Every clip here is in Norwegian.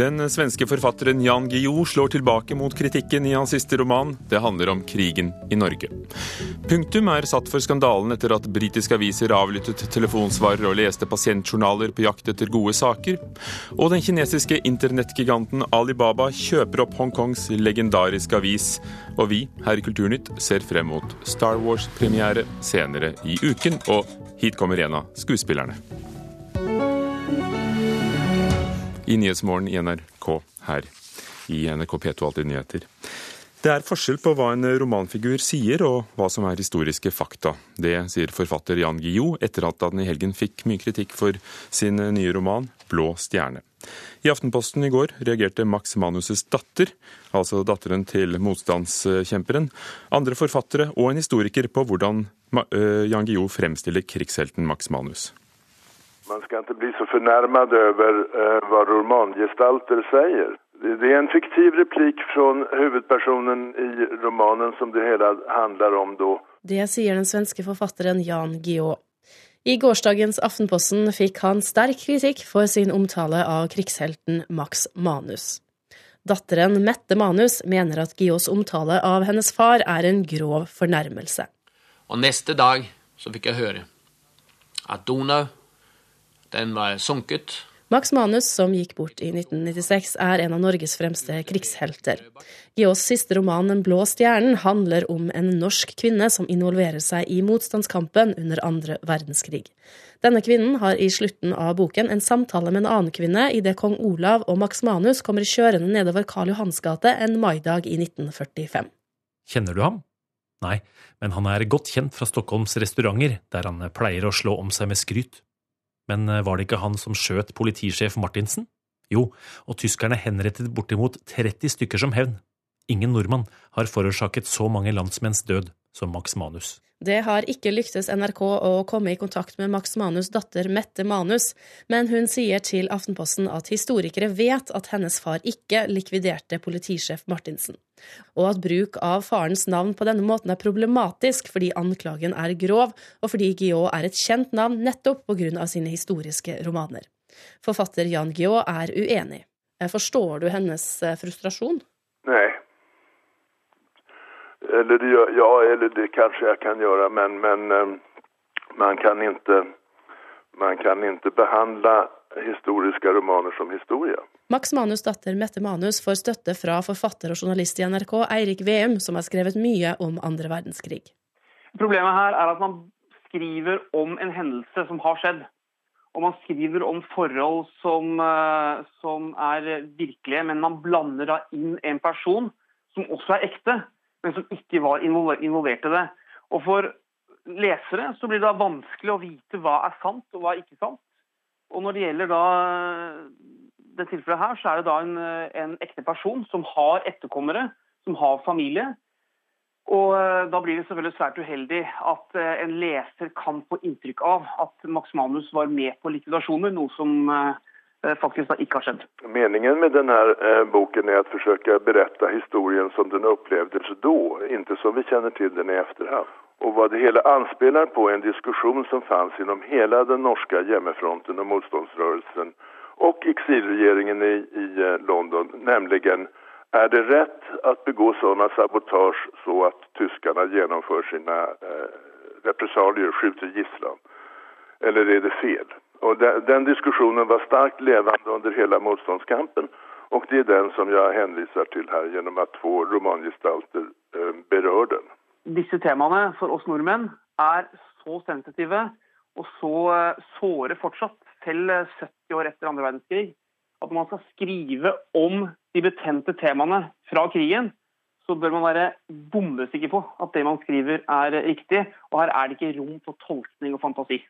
Den svenske forfatteren Jan Guillou slår tilbake mot kritikken i hans siste roman. Det handler om krigen i Norge. Punktum er satt for skandalen etter at britiske aviser avlyttet telefonsvarer og leste pasientjournaler på jakt etter gode saker. Og den kinesiske internettgiganten Alibaba kjøper opp Hongkongs legendariske avis. Og vi her i Kulturnytt ser frem mot Star Wars-premiere senere i uken. Og hit kommer en av skuespillerne i Nyhetsmorgen i NRK her i NRK P2 Alltid nyheter. Det er forskjell på hva en romanfigur sier og hva som er historiske fakta. Det sier forfatter Jan Guillou etter at han i helgen fikk mye kritikk for sin nye roman 'Blå stjerne'. I Aftenposten i går reagerte Max Manus' datter, altså datteren til motstandskjemperen, andre forfattere og en historiker på hvordan eh, Jan Guillou fremstiller krigshelten Max Manus. Man skal ikke bli så fornærmet over uh, hva romangestalter sier. Det er en fiktiv replikk fra hovedpersonen i romanen som det hele handler om da. Det sier den svenske forfatteren Jan Guillaud. I gårsdagens Aftenposten fikk han sterk kritikk for sin omtale av krigshelten Max Manus. Datteren Mette Manus mener at Guillauds omtale av hennes far er en grov fornærmelse. Og neste dag så fikk jeg høre at Donau den var sunket. Max Manus, som gikk bort i 1996, er en av Norges fremste krigshelter. Gios siste roman 'Den blå stjernen' handler om en norsk kvinne som involverer seg i motstandskampen under andre verdenskrig. Denne kvinnen har i slutten av boken en samtale med en annen kvinne idet kong Olav og Max Manus kommer kjørende nedover Karl Johans gate en maidag i 1945. Kjenner du ham? Nei, men han er godt kjent fra Stockholms restauranter, der han pleier å slå om seg med skryt. Men eh, var det ikke han som skjøt politisjef Martinsen? Jo, og tyskerne henrettet bortimot 30 stykker som hevn. Ingen nordmann har forårsaket så mange landsmenns død som Max Manus. Det har ikke lyktes NRK å komme i kontakt med Max Manus' datter Mette Manus, men hun sier til Aftenposten at historikere vet at hennes far ikke likviderte politisjef Martinsen, og at bruk av farens navn på denne måten er problematisk fordi anklagen er grov, og fordi Guillaud er et kjent navn nettopp på grunn av sine historiske romaner. Forfatter Jan Guillaud er uenig. Forstår du hennes eh, frustrasjon? Nei, eller det, ja, eller det kanske jag kan göra, men, men eh, man, kan inte, man kan inte behandla historiske romaner som historie. Max Manus' datter Mette Manus får støtte fra forfatter og journalist i NRK Eirik Veum, som har skrevet mye om andre verdenskrig. Problemet her er at man skriver om en hendelse som har skjedd. Og man skriver om forhold som, eh, som er virkelige, men man blander da inn en person som også er ekte men som ikke var involvert i det. Og For lesere så blir det da vanskelig å vite hva er sant og hva er ikke sant. Og Når det gjelder da det tilfellet her, så er det da en, en ekte person som har etterkommere, som har familie. Og Da blir det selvfølgelig svært uheldig at en leser kan få inntrykk av at Max Manus var med på likvidasjoner, noe som Eh, faktisk da ikke har skjedd. Meningen med denne eh, boken er å forsøke å berette historien som den opplevdes da, ikke som vi kjenner til den i etterhånd. Og hva det hele anspiller på, er en diskusjon som fantes gjennom hele den norske hjemmefronten og motstandsrørelsen og eksilregjeringen i, i eh, London, nemlig er det rett å begå sånne sabotasje så at tyskerne gjennomfører sine eh, represalier, skyter gisler, eller er det feil? Og den, den diskusjonen var sterkt levende under hele motstandskampen. Og det er den som jeg henviser til her, gjennom at to romangestalter eh, berør den. Disse temaene for oss nordmenn er så sensitive og så eh, såre fortsatt, selv 70 eh, år etter andre verdenskrig, at når man skal skrive om de betente temaene fra krigen, så bør man være bombesikker på at det man skriver er riktig. Og her er det ikke rom for tolkning og fantasi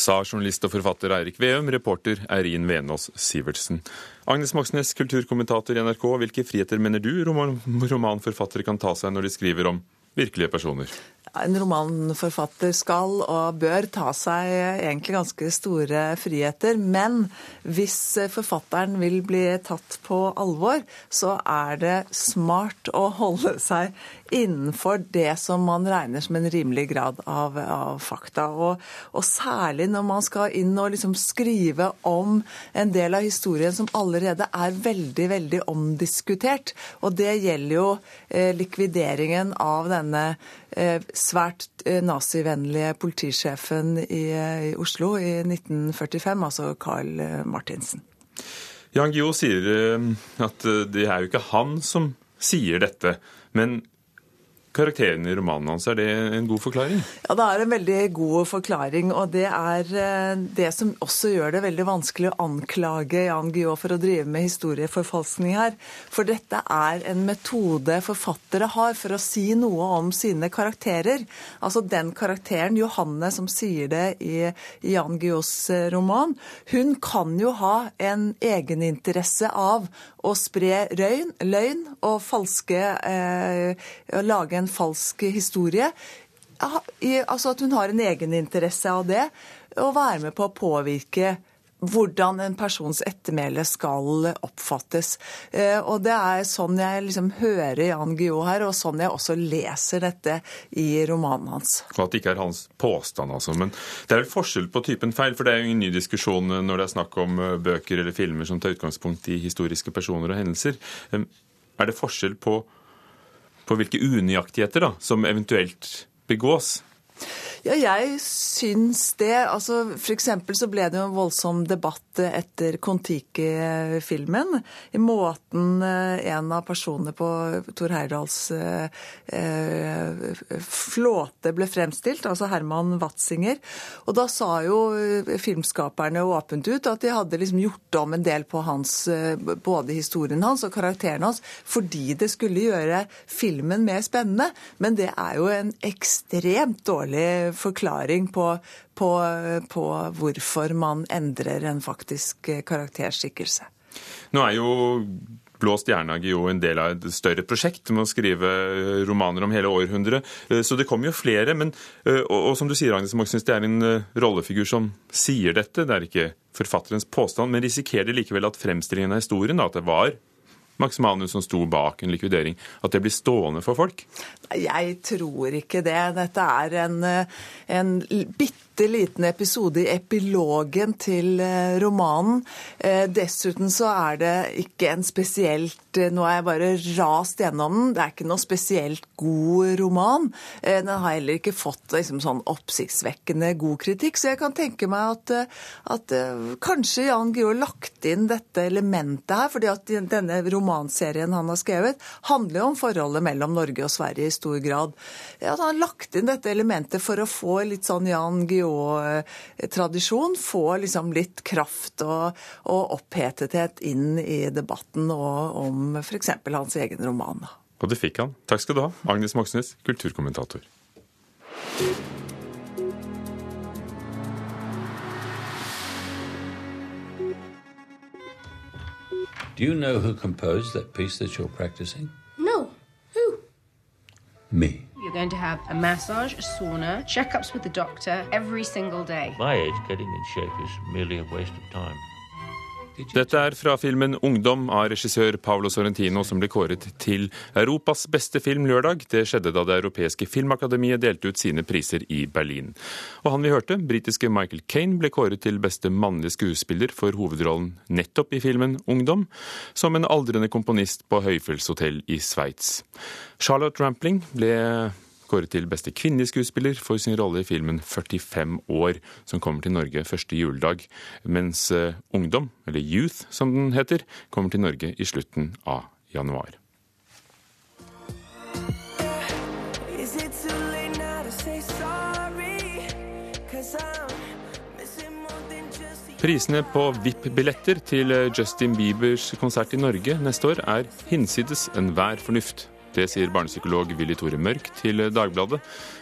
sa journalist og forfatter Eirik Veum, reporter Eirin Venås Sivertsen. Agnes Moxnes, kulturkommentator i NRK. Hvilke friheter mener du roman romanforfattere kan ta seg når de skriver om virkelige personer? En romanforfatter skal og bør ta seg egentlig ganske store friheter. Men hvis forfatteren vil bli tatt på alvor, så er det smart å holde seg innenfor det som man regner som en rimelig grad av, av fakta. Og, og, særlig når man skal inn og liksom skrive om en del av historien som allerede er veldig, veldig omdiskutert. Og det gjelder jo eh, likvideringen av denne Eh, svært eh, nazivennlige politisjefen i, eh, Oslo i 1945, altså Carl Martinsen. Jan Guillou sier at det er jo ikke han som sier dette, men karakteren i romanen hans. Er det en god forklaring? Ja, det er en veldig god forklaring. Og det er eh, det som også gjør det veldig vanskelig å anklage Jan Guillaud for å drive med historieforfalskning her. For dette er en metode forfattere har for å si noe om sine karakterer. Altså den karakteren, Johanne, som sier det i Jan Guillauds eh, roman, hun kan jo ha en egeninteresse av å spre røyn, løgn og falske eh, Lage en falsk historie. Altså at hun har en egeninteresse av det, og være med på å påvirke hvordan en persons ettermæle skal oppfattes. Eh, og Det er sånn jeg liksom hører Jan Guillou her, og sånn jeg også leser dette i romanen hans. Og At det ikke er hans påstand, altså. Men det er vel forskjell på typen feil, for det er jo ingen ny diskusjon når det er snakk om eh, bøker eller filmer som tar utgangspunkt i historiske personer og hendelser. Er det forskjell på på hvilke unøyaktigheter da, som eventuelt begås? Ja, jeg syns det. Altså, eksempel så ble det jo en voldsom debatt etter Kon-Tiki-filmen. I måten eh, en av personene på Tor Heyerdahls eh, eh, flåte ble fremstilt, altså Herman Watzinger. Og da sa jo filmskaperne åpent ut at de hadde liksom gjort om en del på hans, både historien hans og karakteren hans, fordi det skulle gjøre filmen mer spennende. Men det er jo en ekstremt dårlig forklaring på, på, på hvorfor man endrer en faktisk karakterskikkelse. Nå er jo Blå stjernehage jo en del av et større prosjekt med å skrive romaner om hele århundret. Så det kommer jo flere. Men, og, og, som du sier, Agnes Moxnes, det er en rollefigur som sier dette. Det er ikke forfatterens påstand. Men risikerer likevel at fremstillingen av historien, da, at det var Max Manus som sto bak en likvidering, at det blir stående for folk? Jeg tror ikke det. Dette er en, en bitte liten episode i epilogen til eh, romanen. Eh, dessuten så er det ikke en spesielt eh, Nå har jeg bare rast gjennom den. Det er ikke noe spesielt god roman. Den har heller ikke fått liksom, sånn oppsiktsvekkende god kritikk. Så jeg kan tenke meg at, at kanskje Jan Guillou lagt inn dette elementet her. fordi at denne romanserien han har skrevet, handler jo om forholdet mellom Norge og Sverige i stor grad. Ja, han har lagt inn dette elementet for å få litt sånn Jan Guillaud-tradisjon, få liksom litt kraft og, og opphetethet inn i debatten og om f.eks. hans egen roman. Og det fikk han. Takk skal du ha, Agnes Moxnes, kulturkommentator. Do you know who composed that piece that you're practicing? No. Who? Me. You're going to have a massage, a sauna, checkups with the doctor every single day. My age, getting in shape is merely a waste of time. Dette er fra filmen 'Ungdom' av regissør Paolo Sorrentino, som ble kåret til Europas beste film lørdag. Det skjedde da Det europeiske filmakademiet delte ut sine priser i Berlin. Og han vi hørte, britiske Michael Kane, ble kåret til beste mannlige skuespiller for hovedrollen nettopp i filmen 'Ungdom', som en aldrende komponist på høyfjellshotell i Sveits. Charlotte Rampling ble kåret til beste kvinnelige skuespiller for sin rolle i filmen 45 år, som kommer til Norge første juledag, mens eh, Ungdom, eller Youth som den heter, kommer til Norge i slutten av januar. Prisene på VIP-billetter til Justin Biebers konsert i Norge neste år er hinsides enhver fornuft. Det sier barnepsykolog Willy Tore Mørk til Dagbladet.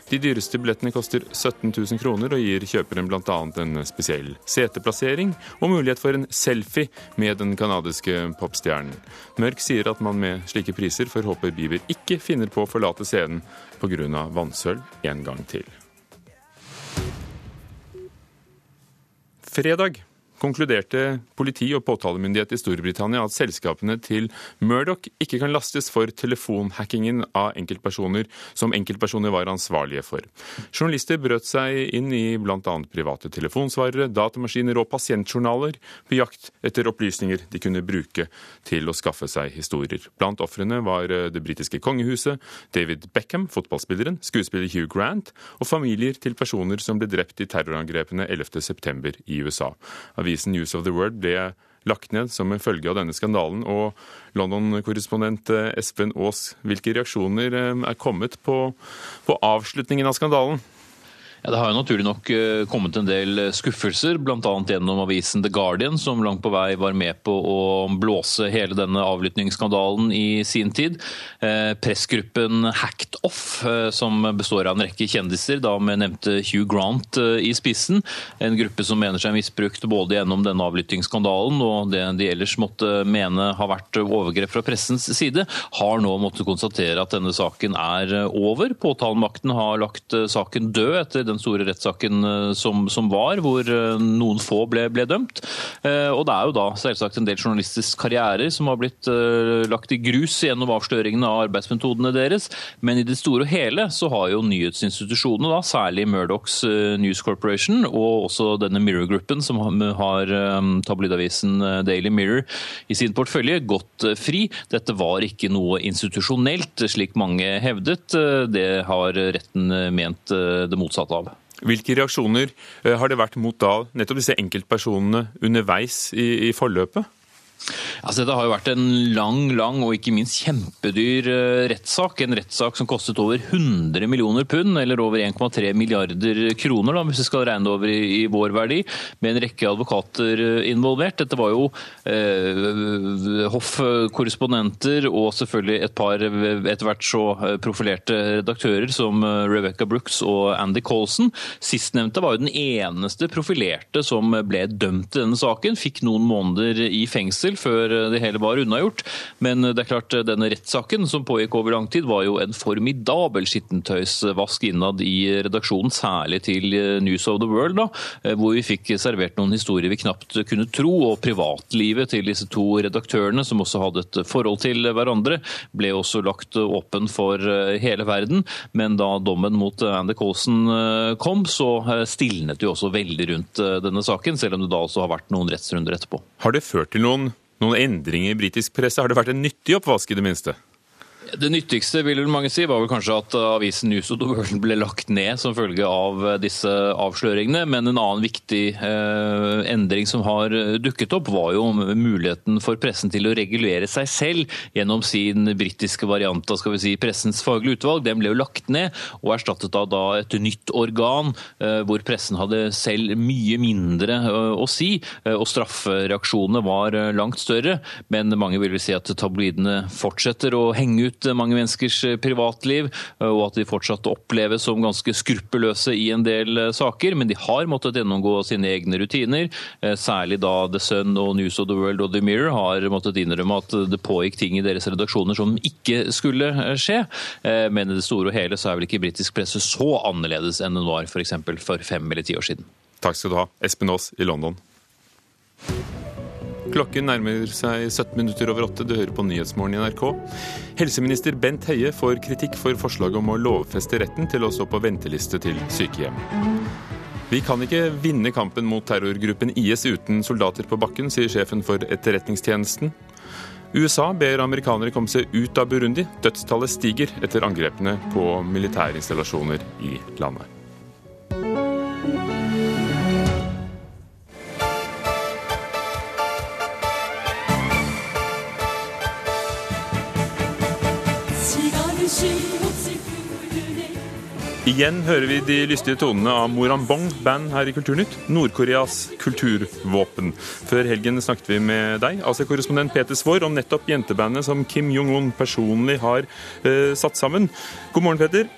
De dyreste billettene koster 17 000 kroner og gir kjøperen bl.a. en spesiell seteplassering og mulighet for en selfie med den canadiske popstjernen. Mørk sier at man med slike priser får håpe Bieber ikke finner på å forlate scenen pga. vannsølv en gang til. Fredag konkluderte politi og påtalemyndighet i Storbritannia at selskapene til Murdoch ikke kan lastes for telefonhackingen av enkeltpersoner som enkeltpersoner var ansvarlige for. Journalister brøt seg inn i bl.a. private telefonsvarere, datamaskiner og pasientjournaler på jakt etter opplysninger de kunne bruke til å skaffe seg historier. Blant ofrene var eh, det britiske kongehuset, David Beckham, fotballspilleren, skuespiller Hugh Grant og familier til personer som ble drept i terrorangrepene 11.9. i USA avisen News of the World ble lagt ned som en følge av denne skandalen. Og London-korrespondent eh, Espen Aas, hvilke reaksjoner eh, er kommet på, på avslutningen av skandalen? Ja, Det har jo naturlig nok eh, kommet en del skuffelser, bl.a. gjennom avisen The Guardian, som langt på vei var med på å blåse hele denne avlyttingsskandalen i sin tid. Eh, pressgruppen Hacked Off, eh, som består av en rekke kjendiser, da med nevnte Hugh Grant i spissen, en gruppe som mener seg misbrukt både gjennom denne avlyttingsskandalen og det de ellers måtte mene har vært overgrep fra pressens side, har nå måttet konstatere at denne saken er over. Påtalemakten har lagt saken død etter den store rettssaken eh, som, som, var, hvor eh, noen få ble, ble, dømt. Eh, og det er jo da selvsagt en del journalistisk karrierer som har blitt lagt i grus gjennom avsløringene av arbeidsmetodene deres, men i det store og hele så har jo nyhetsinstitusjonene, da, særlig Murdochs News Corporation og også denne Mirror-gruppen, som har tabloidavisen Daily Mirror i sin portefølje, gått fri. Dette var ikke noe institusjonelt, slik mange hevdet. Det har retten ment det motsatte av. Hvilke reaksjoner eh, har det vært mot da nettopp disse enkeltpersonene underveis i, i forløpet? Altså, dette har jo vært en lang lang og ikke minst kjempedyr uh, rettssak. En rettssak som kostet over 100 millioner pund, eller over 1,3 milliarder kroner, da, hvis vi skal regne det over i, i, vår verdi, med en rekke advokater uh, involvert. Dette var jo eh, hoffkorrespondenter og selvfølgelig et par etter hvert så profilerte redaktører som Rebecca Brooks og Andy Colson. Sistnevnte var jo den eneste profilerte som ble dømt i denne saken. Fikk noen måneder i fengsel før det hele var unnagjort. Men det er klart, denne rettssaken som pågikk over lang tid, var jo en formidabel skittentøysvask innad i redaksjonen, særlig til News of the World, da, hvor vi fikk servert noen historier vi knapt kunne tro. Og privatlivet til disse to redaktørene, som også hadde et forhold til hverandre, ble også lagt åpen for hele verden. Men da dommen mot Andy Colson kom, så stilnet jo også veldig rundt denne saken, selv om det da også har vært noen rettsrunder etterpå. Har det ført til noen noen endringer i britisk presse? Har det vært en nyttig oppvask, i det minste? Det nyttigste vil mange si, var vel kanskje at avisen News the World ble lagt ned som følge av disse avsløringene. Men en annen viktig eh, endring som har dukket opp, var jo muligheten for pressen til å regulere seg selv gjennom sin britiske variant av skal vi si, pressens faglige utvalg. Den ble jo lagt ned og erstattet av da et nytt organ eh, hvor pressen hadde selv mye mindre eh, å si, eh, og straffereaksjonene var eh, langt større. Men mange vil vel si at tabloidene fortsetter å henge ut ut mange menneskers eh, privatliv, eh, og at de fortsatt oppleves som ganske skruppelløse i en del eh, saker. Men de har måttet gjennomgå sine egne rutiner. Særlig da The Sun og News of the World og The Mirror har måttet innrømme at det pågikk ting i deres redaksjoner som ikke skulle skje. Men i det store og hele så er vel ikke britisk presse så annerledes enn den var f.eks. For, for fem eller ti år siden. Takk skal du ha, Espen Aas i London. Klokken nærmer seg 17 minutter over åtte. Du hører på Nyhetsmorgen i NRK. Helseminister Bent Høie får kritikk for forslaget om å lovfeste retten til å stå på venteliste til sykehjem. Vi kan ikke vinne kampen mot terrorgruppen IS uten soldater på bakken, sier sjefen for Etterretningstjenesten. USA ber amerikanere komme seg ut av Burundi. Dødstallet stiger etter angrepene på militærinstallasjoner i landet. Igjen hører vi de lystige tonene av Morambong band her i Kulturnytt. Nord-Koreas kulturvåpen. Før helgen snakket vi med deg, AC-korrespondent Peter Svaar, om nettopp jentebandet som Kim Jong-un personlig har eh, satt sammen. God morgen, Peter.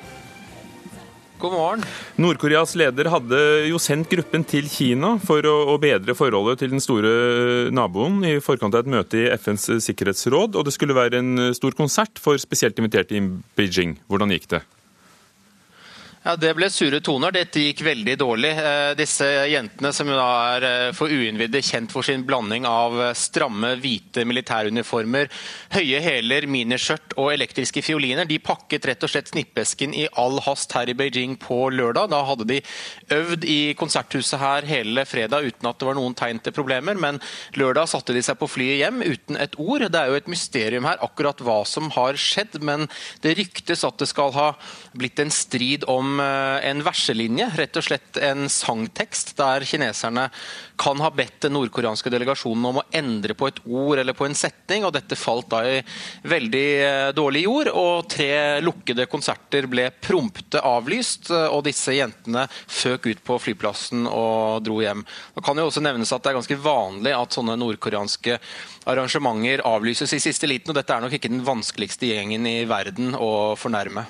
God morgen. Nord-Koreas leder hadde jo sendt gruppen til Kina for å, å, bedre forholdet til den store naboen i forkant av et møte i FNs sikkerhetsråd, og det skulle være en stor konsert for spesielt inviterte i Beijing. Hvordan gikk det? Ja, Det ble sure toner. Dette gikk veldig dårlig. Eh, disse jentene, som da er eh, for uinnvidde kjent for sin blanding av eh, stramme, hvite militæruniformer, høye hæler, miniskjørt og elektriske fioliner, de pakket rett og slett snippesken i all hast her i Beijing på lørdag. Da hadde de øvd i konserthuset her hele fredag uten at det var noen tegn til problemer, men lørdag satte de seg på flyet hjem uten et ord. Det er jo et mysterium her akkurat hva som har skjedd, men det ryktes at det skal ha blitt en strid om Eh, en verselinje, rett og slett en sangtekst, der kineserne kan ha bedt den nordkoreanske delegasjonen om å endre på et ord eller på en setning. og Dette falt da i veldig eh, dårlig jord, og tre lukkede konserter ble prompte avlyst. og Disse jentene føk ut på flyplassen og dro hjem. Det kan jo også nevnes at det er ganske vanlig at sånne nordkoreanske arrangementer avlyses i siste liten, og dette er nok ikke den vanskeligste gjengen i verden å fornærme.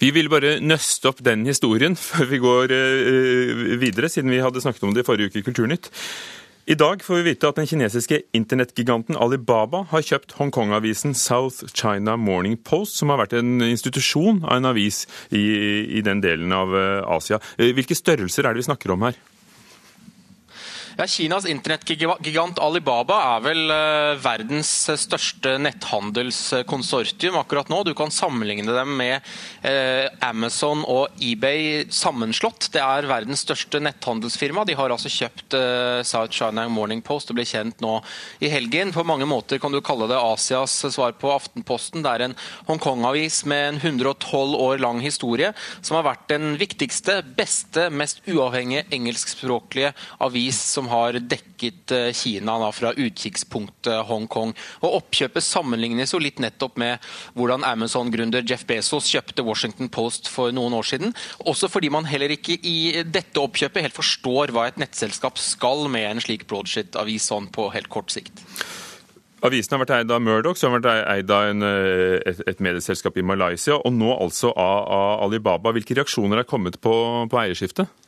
Vi vil bare nøste opp den historien før vi går eh, videre, siden vi hadde snakket om det i forrige uke i Kulturnytt. I dag får vi vite at den kinesiske internettgiganten Alibaba har kjøpt Hongkong-avisen South China Morning Post, som har vært en institusjon av en avis i, i den delen av eh, Asia. Eh, hvilke størrelser er det vi snakker om her? Ja, Kinas internettgigant Alibaba er vel uh, verdens største netthandelskonsortium akkurat nå. Du kan sammenligne dem med uh, Amazon og eBay sammenslått. Det er verdens største netthandelsfirma. De har altså kjøpt uh, South China Morning Post og ble kjent nå i helgen. På mange måter kan du kalle det Asias svar på Aftenposten. Det er en Hongkong-avis med en 112 år lang historie, som har vært den viktigste, beste, mest uavhengige engelskspråklige avis som som har dekket eh, Kina da, fra utkikkspunktet Hongkong. Og Oppkjøpet sammenlignes jo litt nettopp med hvordan Amazon-gründer Jeff Bezos kjøpte Washington Post for noen år siden. Også fordi man heller ikke i dette oppkjøpet helt forstår hva et nettselskap skal med en slik broadsheet-avis sånn på helt kort sikt. Avisen har vært eid av Murdoch, som har vært eid av en, eh, et, et, medieselskap i Malaysia, og nå altså av, av Alibaba. Hvilke reaksjoner er kommet på, på eierskiftet?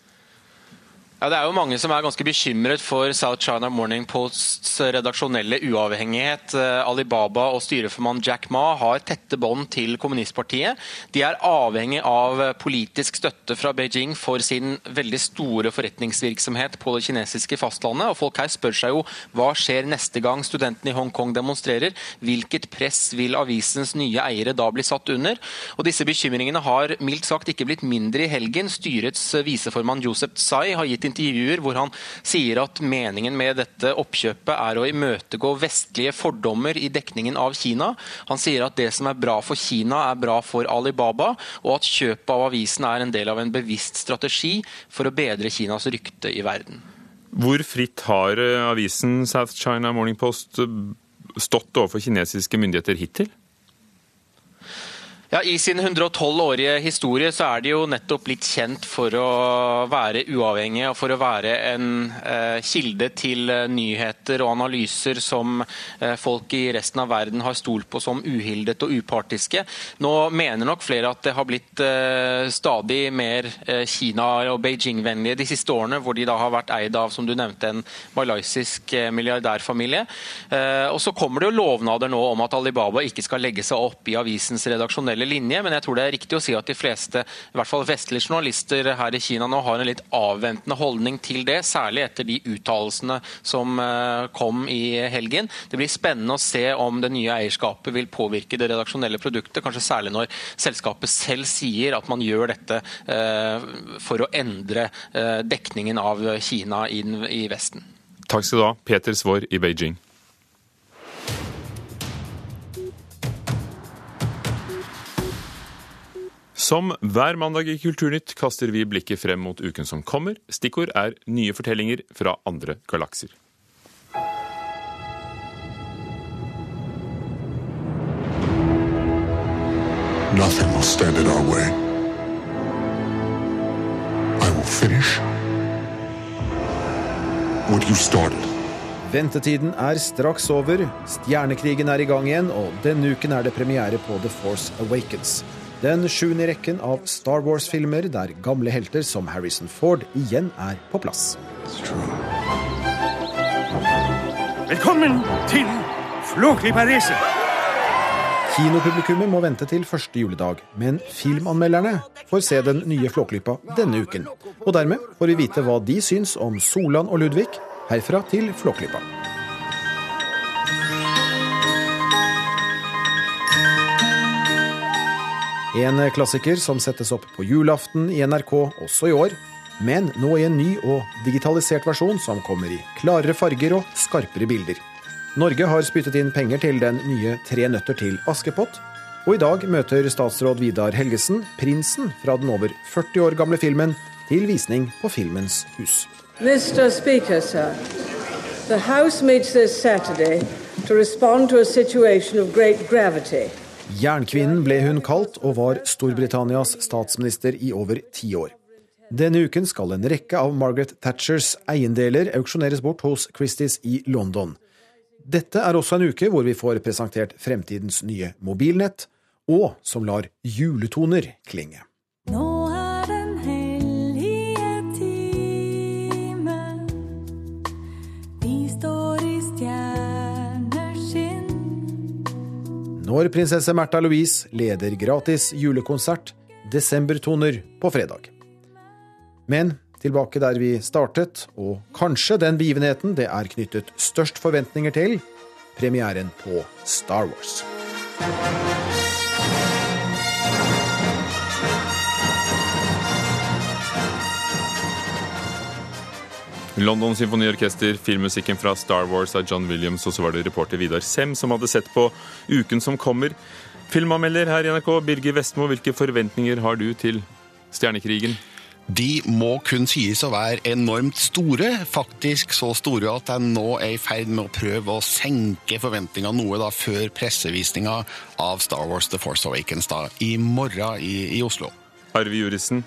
Ja, Det er jo mange som er ganske bekymret for South China Morning Posts redaksjonelle uavhengighet. Eh, Alibaba og styreformann Jack Ma har tette bånd til kommunistpartiet. De er avhengig av politisk støtte fra Beijing for sin veldig store forretningsvirksomhet på det kinesiske fastlandet. Og Folk her spør seg jo hva skjer neste gang studentene i Hongkong demonstrerer? Hvilket press vil avisens nye eiere da bli satt under? Og Disse bekymringene har mildt sagt ikke blitt mindre i helgen. Styrets viseformann Josep Tsai har gitt intervjuer hvor han sier at meningen med dette oppkjøpet er å imøtegå vestlige fordommer i dekningen av Kina. Han sier at det som er bra for Kina, er bra for Alibaba, og at kjøpet av avisen er en del av en bevisst strategi for å bedre Kinas rykte i verden. Hvor fritt har eh, avisen South China Morning Post eh, stått overfor kinesiske myndigheter hittil? Ja, I sin 112-årige historie så er de jo nettopp blitt kjent for å være uavhengige og for å være en eh, kilde til eh, nyheter og analyser som eh, folk i resten av verden har stolt på som uhildet og upartiske. Nå mener nok flere at det har blitt eh, stadig mer eh, Kina- og Beijing-vennlige de siste årene, hvor de da har vært eid av som du nevnte, en malaysisk eh, milliardærfamilie. og Så kommer det jo lovnader nå om at Alibaba ikke skal legge seg opp i avisens redaksjonelle linje, men jeg tror det er riktig å si at de fleste, i hvert fall vestlige journalister her i Kina nå, har en litt avventende holdning til det, særlig etter de uttalelsene som eh, kom i helgen. Det blir spennende å se om det nye eierskapet vil påvirke det redaksjonelle produktet, kanskje særlig når selskapet selv sier at man gjør dette eh, for å endre eh, dekningen av Kina i Vesten. Takk skal du ha, Peter Svaar i Beijing. Som hver mandag i Kulturnytt kaster vi blikket frem mot uken som kommer. Stikkord er nye fortellinger fra andre galakser. Nothing will stand in our way. finish what you started. Ventetiden er straks over, stjernekrigen er i gang igjen, og denne uken er det premiere på The Force Awakens. Den sjuende i rekken av Star Wars-filmer der gamle helter som Harrison Ford igjen er på plass. Velkommen til Flåklypa-racet! Kinopublikummet må vente til første juledag, men filmanmelderne får se den nye Flåklypa denne uken. Og dermed får vi vite hva de syns om Solan og Ludvig, herfra til Flåklypa. En klassiker som settes opp på julaften i NRK også i år, men nå i en ny og digitalisert versjon som kommer i klarere farger og skarpere bilder. Norge har spyttet inn penger til den nye Tre nøtter til Askepott, og i dag møter statsråd Vidar Helgesen prinsen fra den over 40 år gamle filmen til visning på Filmens hus. Mr. Speaker, sir, the House meets this Saturday to respond to a situation of great gravity. Jernkvinnen ble hun kalt, og var Storbritannias statsminister i over ti år. Denne uken skal en rekke av Margaret Thatchers eiendeler auksjoneres bort hos Christies i London. Dette er også en uke hvor vi får presentert fremtidens nye mobilnett, og som lar juletoner klinge. Når prinsesse Märtha Louise leder gratis julekonsert, desembertoner på fredag. Men tilbake der vi startet, og kanskje den begivenheten det er knyttet størst forventninger til, premieren på Star Wars. London Symfoniorkester, filmmusikken fra Star Wars av John Williams, og så var det reporter Vidar Sem som hadde sett på uken som kommer. Filmanmelder her i NRK, Birger Vestmo, hvilke forventninger har du til Stjernekrigen? De må kun sies å være enormt store, faktisk så store at jeg nå er i ferd med å prøve å senke forventningene noe da før pressevisninga av Star Wars The Force Awakens da, i morgen i, i Oslo. Arve Jurissen,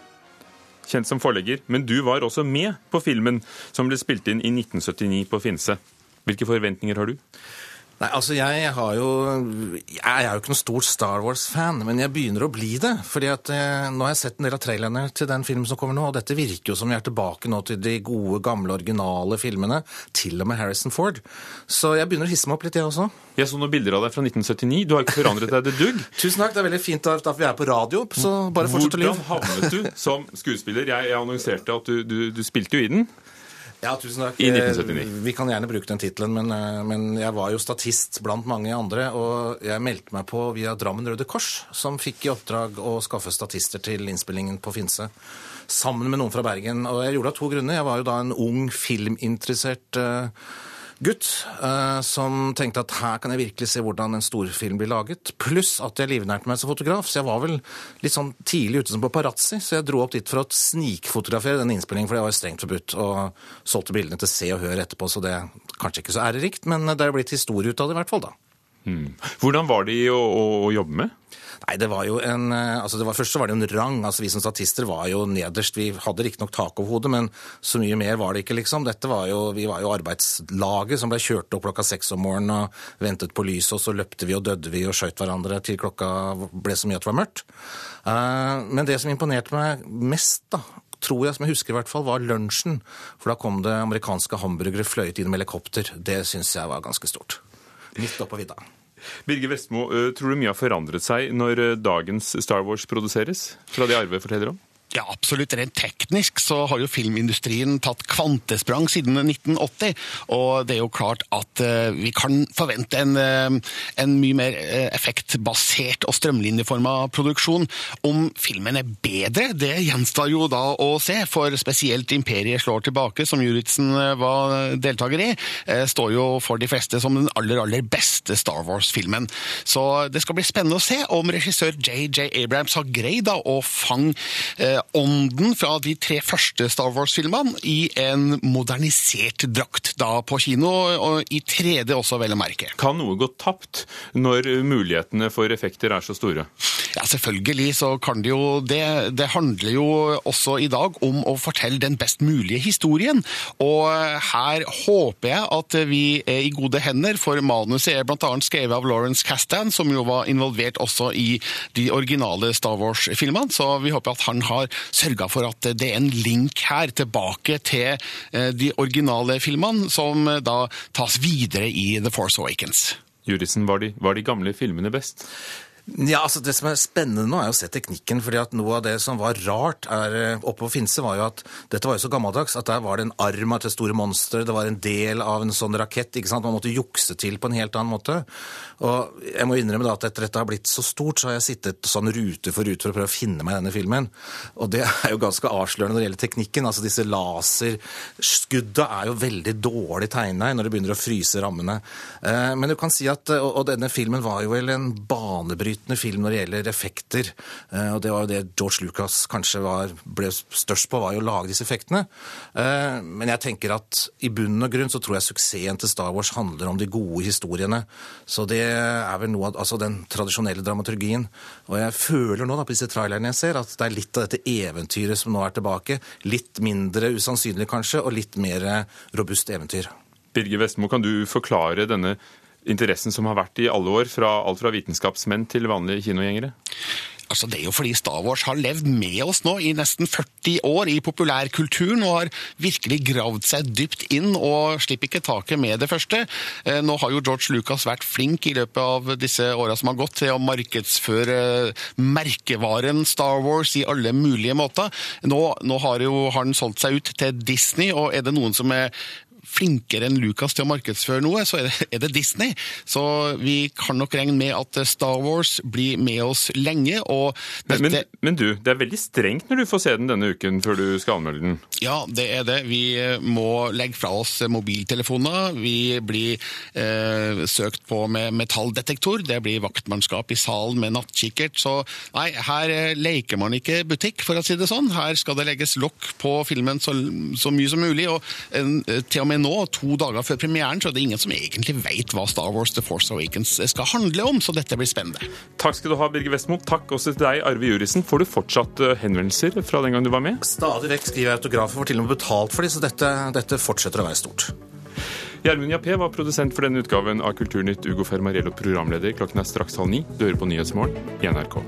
kjent som forlegger, men du var også med på filmen som ble spilt inn i 1979 på Finse. Hvilke forventninger har du? Nei, altså jeg har jo Jeg er jo ikke noen stor Star Wars-fan, men jeg begynner å bli det. fordi at eh, Nå har jeg sett en del av trailerne til den filmen som kommer nå, og dette virker jo som vi er tilbake nå til de gode, gamle, originale filmene. Til og med Harrison Ford. Så jeg begynner å hisse meg opp litt, jeg også. Jeg så noen bilder av deg fra 1979. Du har ikke forandret deg det dugg. Tusen takk, det er veldig fint at vi er på radio, så bare fortsett å lyve. Hvordan havnet du som skuespiller? Jeg, jeg annonserte at du, du, du spilte jo i den. Ja, tusen takk. I 1979. Vi kan gjerne bruke den tittelen, men, eh, men, jeg var jo statist blant mange andre. Og jeg meldte meg på via Drammen Røde Kors, som fikk i oppdrag å skaffe statister til innspillingen på Finse. Sammen med noen fra Bergen. Og jeg gjorde det av to grunner. Jeg var jo da en ung filminteressert uh, gutt uh, som tenkte at her kan jeg virkelig se hvordan en storfilm blir laget. Pluss at jeg livnærte meg som fotograf, så jeg var vel litt sånn tidlig ute som paparazzi. Så jeg dro opp dit for å snikfotografere den innspillingen, for det var jo strengt forbudt. Og solgte bildene til Se og Hør etterpå, så det er kanskje ikke så ærerikt, men det er blitt historie ut av det i hvert fall, da. Hmm. Hvordan var de å, å, å jobbe med? Nei, det var jo en altså det var, Først så var det jo en rang. altså Vi som statister var jo nederst. Vi hadde riktignok tak over hodet, men så mye mer var det ikke, liksom. Dette var jo, Vi var jo arbeidslaget som ble kjørt opp klokka seks om morgenen og ventet på lyset, og så løpte vi og døde vi og skjøt hverandre til klokka ble så mye at det var mørkt. Uh, men det som imponerte meg mest, da, tror jeg, som jeg husker i hvert fall, var lunsjen. For da kom det amerikanske hamburgere fløyet inn med helikopter. Det syns jeg var ganske stort. Midt oppå vidda. Birger Vestmo, tror du mye har forandret seg når dagens Star Wars produseres, fra det Arve forteller om? Ja, absolutt. Rent teknisk så har jo filmindustrien tatt kvantesprang siden 1980. Og det er jo klart at uh, vi kan forvente en, uh, en mye mer uh, effektbasert og strømlinjeforma produksjon. Om filmen er bedre, det gjenstår jo da å se. For spesielt 'Imperiet slår tilbake', som Juritzen var deltaker i, står jo for de fleste som den aller, aller beste Star Wars-filmen. Så det skal bli spennende å se om regissør JJ Abrams har greid da å fange ånden fra de tre første Star Wars-filmene i en modernisert drakt da på kino, og i 3D også, vel å merke. Kan noe gå tapt når mulighetene for effekter er så store? Ja, selvfølgelig så kan det jo det. Det handler jo også i dag om å fortelle den best mulige historien. Og her håper jeg at vi er i gode hender, for manuset er bl.a. skrevet av Lawrence Castan, som jo var involvert også i de originale Star Wars-filmene. Så vi håper at han har sørga for at det er en link her tilbake til eh, de originale filmene, som eh, da tas videre i The Force Awakens. Jurisen, var var de gamle filmene best? Ja, altså Det som er spennende nå, er å se teknikken. fordi at Noe av det som var rart er, eh, oppe på Finse, var jo at dette var jo så gammeldags at der var det en arm av det store monsteret, det var en del av en sånn rakett. ikke sant? Man måtte jukse til på en helt annen måte. Og jeg må innrømme da at etter dette har blitt så stort, så har jeg sittet sånn rute for rute for å prøve å finne meg i denne filmen. Og det er jo ganske avslørende når det gjelder teknikken. altså Disse laserskudda er jo veldig dårlig tegna når det begynner å fryse rammene. Eh, Men du kan si at, og denne filmen var jo vel en banebrytende film når det gjelder effekter. Eh, Og det var jo det George Lucas kanskje var, ble størst på, var jo å lage disse effektene. Eh, Men jeg tenker at i bunn og grunn så tror jeg suksessen til Star Wars handler om de gode historiene. Så det er vel noe av altså den tradisjonelle dramaturgien. Og jeg føler nå da på disse trailerne jeg ser, at det er litt av dette eventyret som nå er tilbake. Litt mindre usannsynlig kanskje, og litt mer robust eventyr. Birger Vestmo, kan du forklare denne interessen som har vært i alle år, fra alt fra vitenskapsmenn til vanlige kinogjengere? Altså, Det er jo fordi Star Wars har levd med oss nå i nesten 40 år i populærkulturen og har virkelig gravd seg dypt inn og slipper ikke taket med det første. Eh, Nå har jo George Lucas vært flink i løpet av disse åra som har gått til å markedsføre merkevaren Star Wars i alle mulige måter. Nå, nå har jo han solgt seg ut til Disney, og er det noen som er flinkere enn Lucas til å markedsføre noe, så er det, er det Disney. Så vi kan nok regne med at Star Wars blir med oss lenge. og Men, men, men du, det er veldig strengt når du får se den denne uken før du skal anmelde den. Ja, det er det. Vi eh, må legge fra oss mobiltelefoner. Vi blir eh, søkt på med metalldetektor. Det blir vaktmannskap i salen med nattkikkert. Så nei, her eh, leker man ikke butikk, for å si det sånn. Her skal det legges lokk på filmen så, så mye som mulig. Og eh, til og med nå, to dager før premieren, så er det ingen som egentlig vet hva Star Wars The Force Awakens skal handle om, så dette blir spennende. Takk skal du ha, Birger Vestmo. Takk også til deg, Arve Jurisen. Får du fortsatt eh, henvendelser fra den gang du var med? Stadig vekk skriver jeg autografer, får til og med betalt for dem, så dette, dette fortsetter å være stort. Gjermund Jappé var produsent for denne utgaven av Kulturnytt. Ugo Fermarello programleder. Klokken er straks halv ni. Du hører på Nyhetsmorgen i NRK.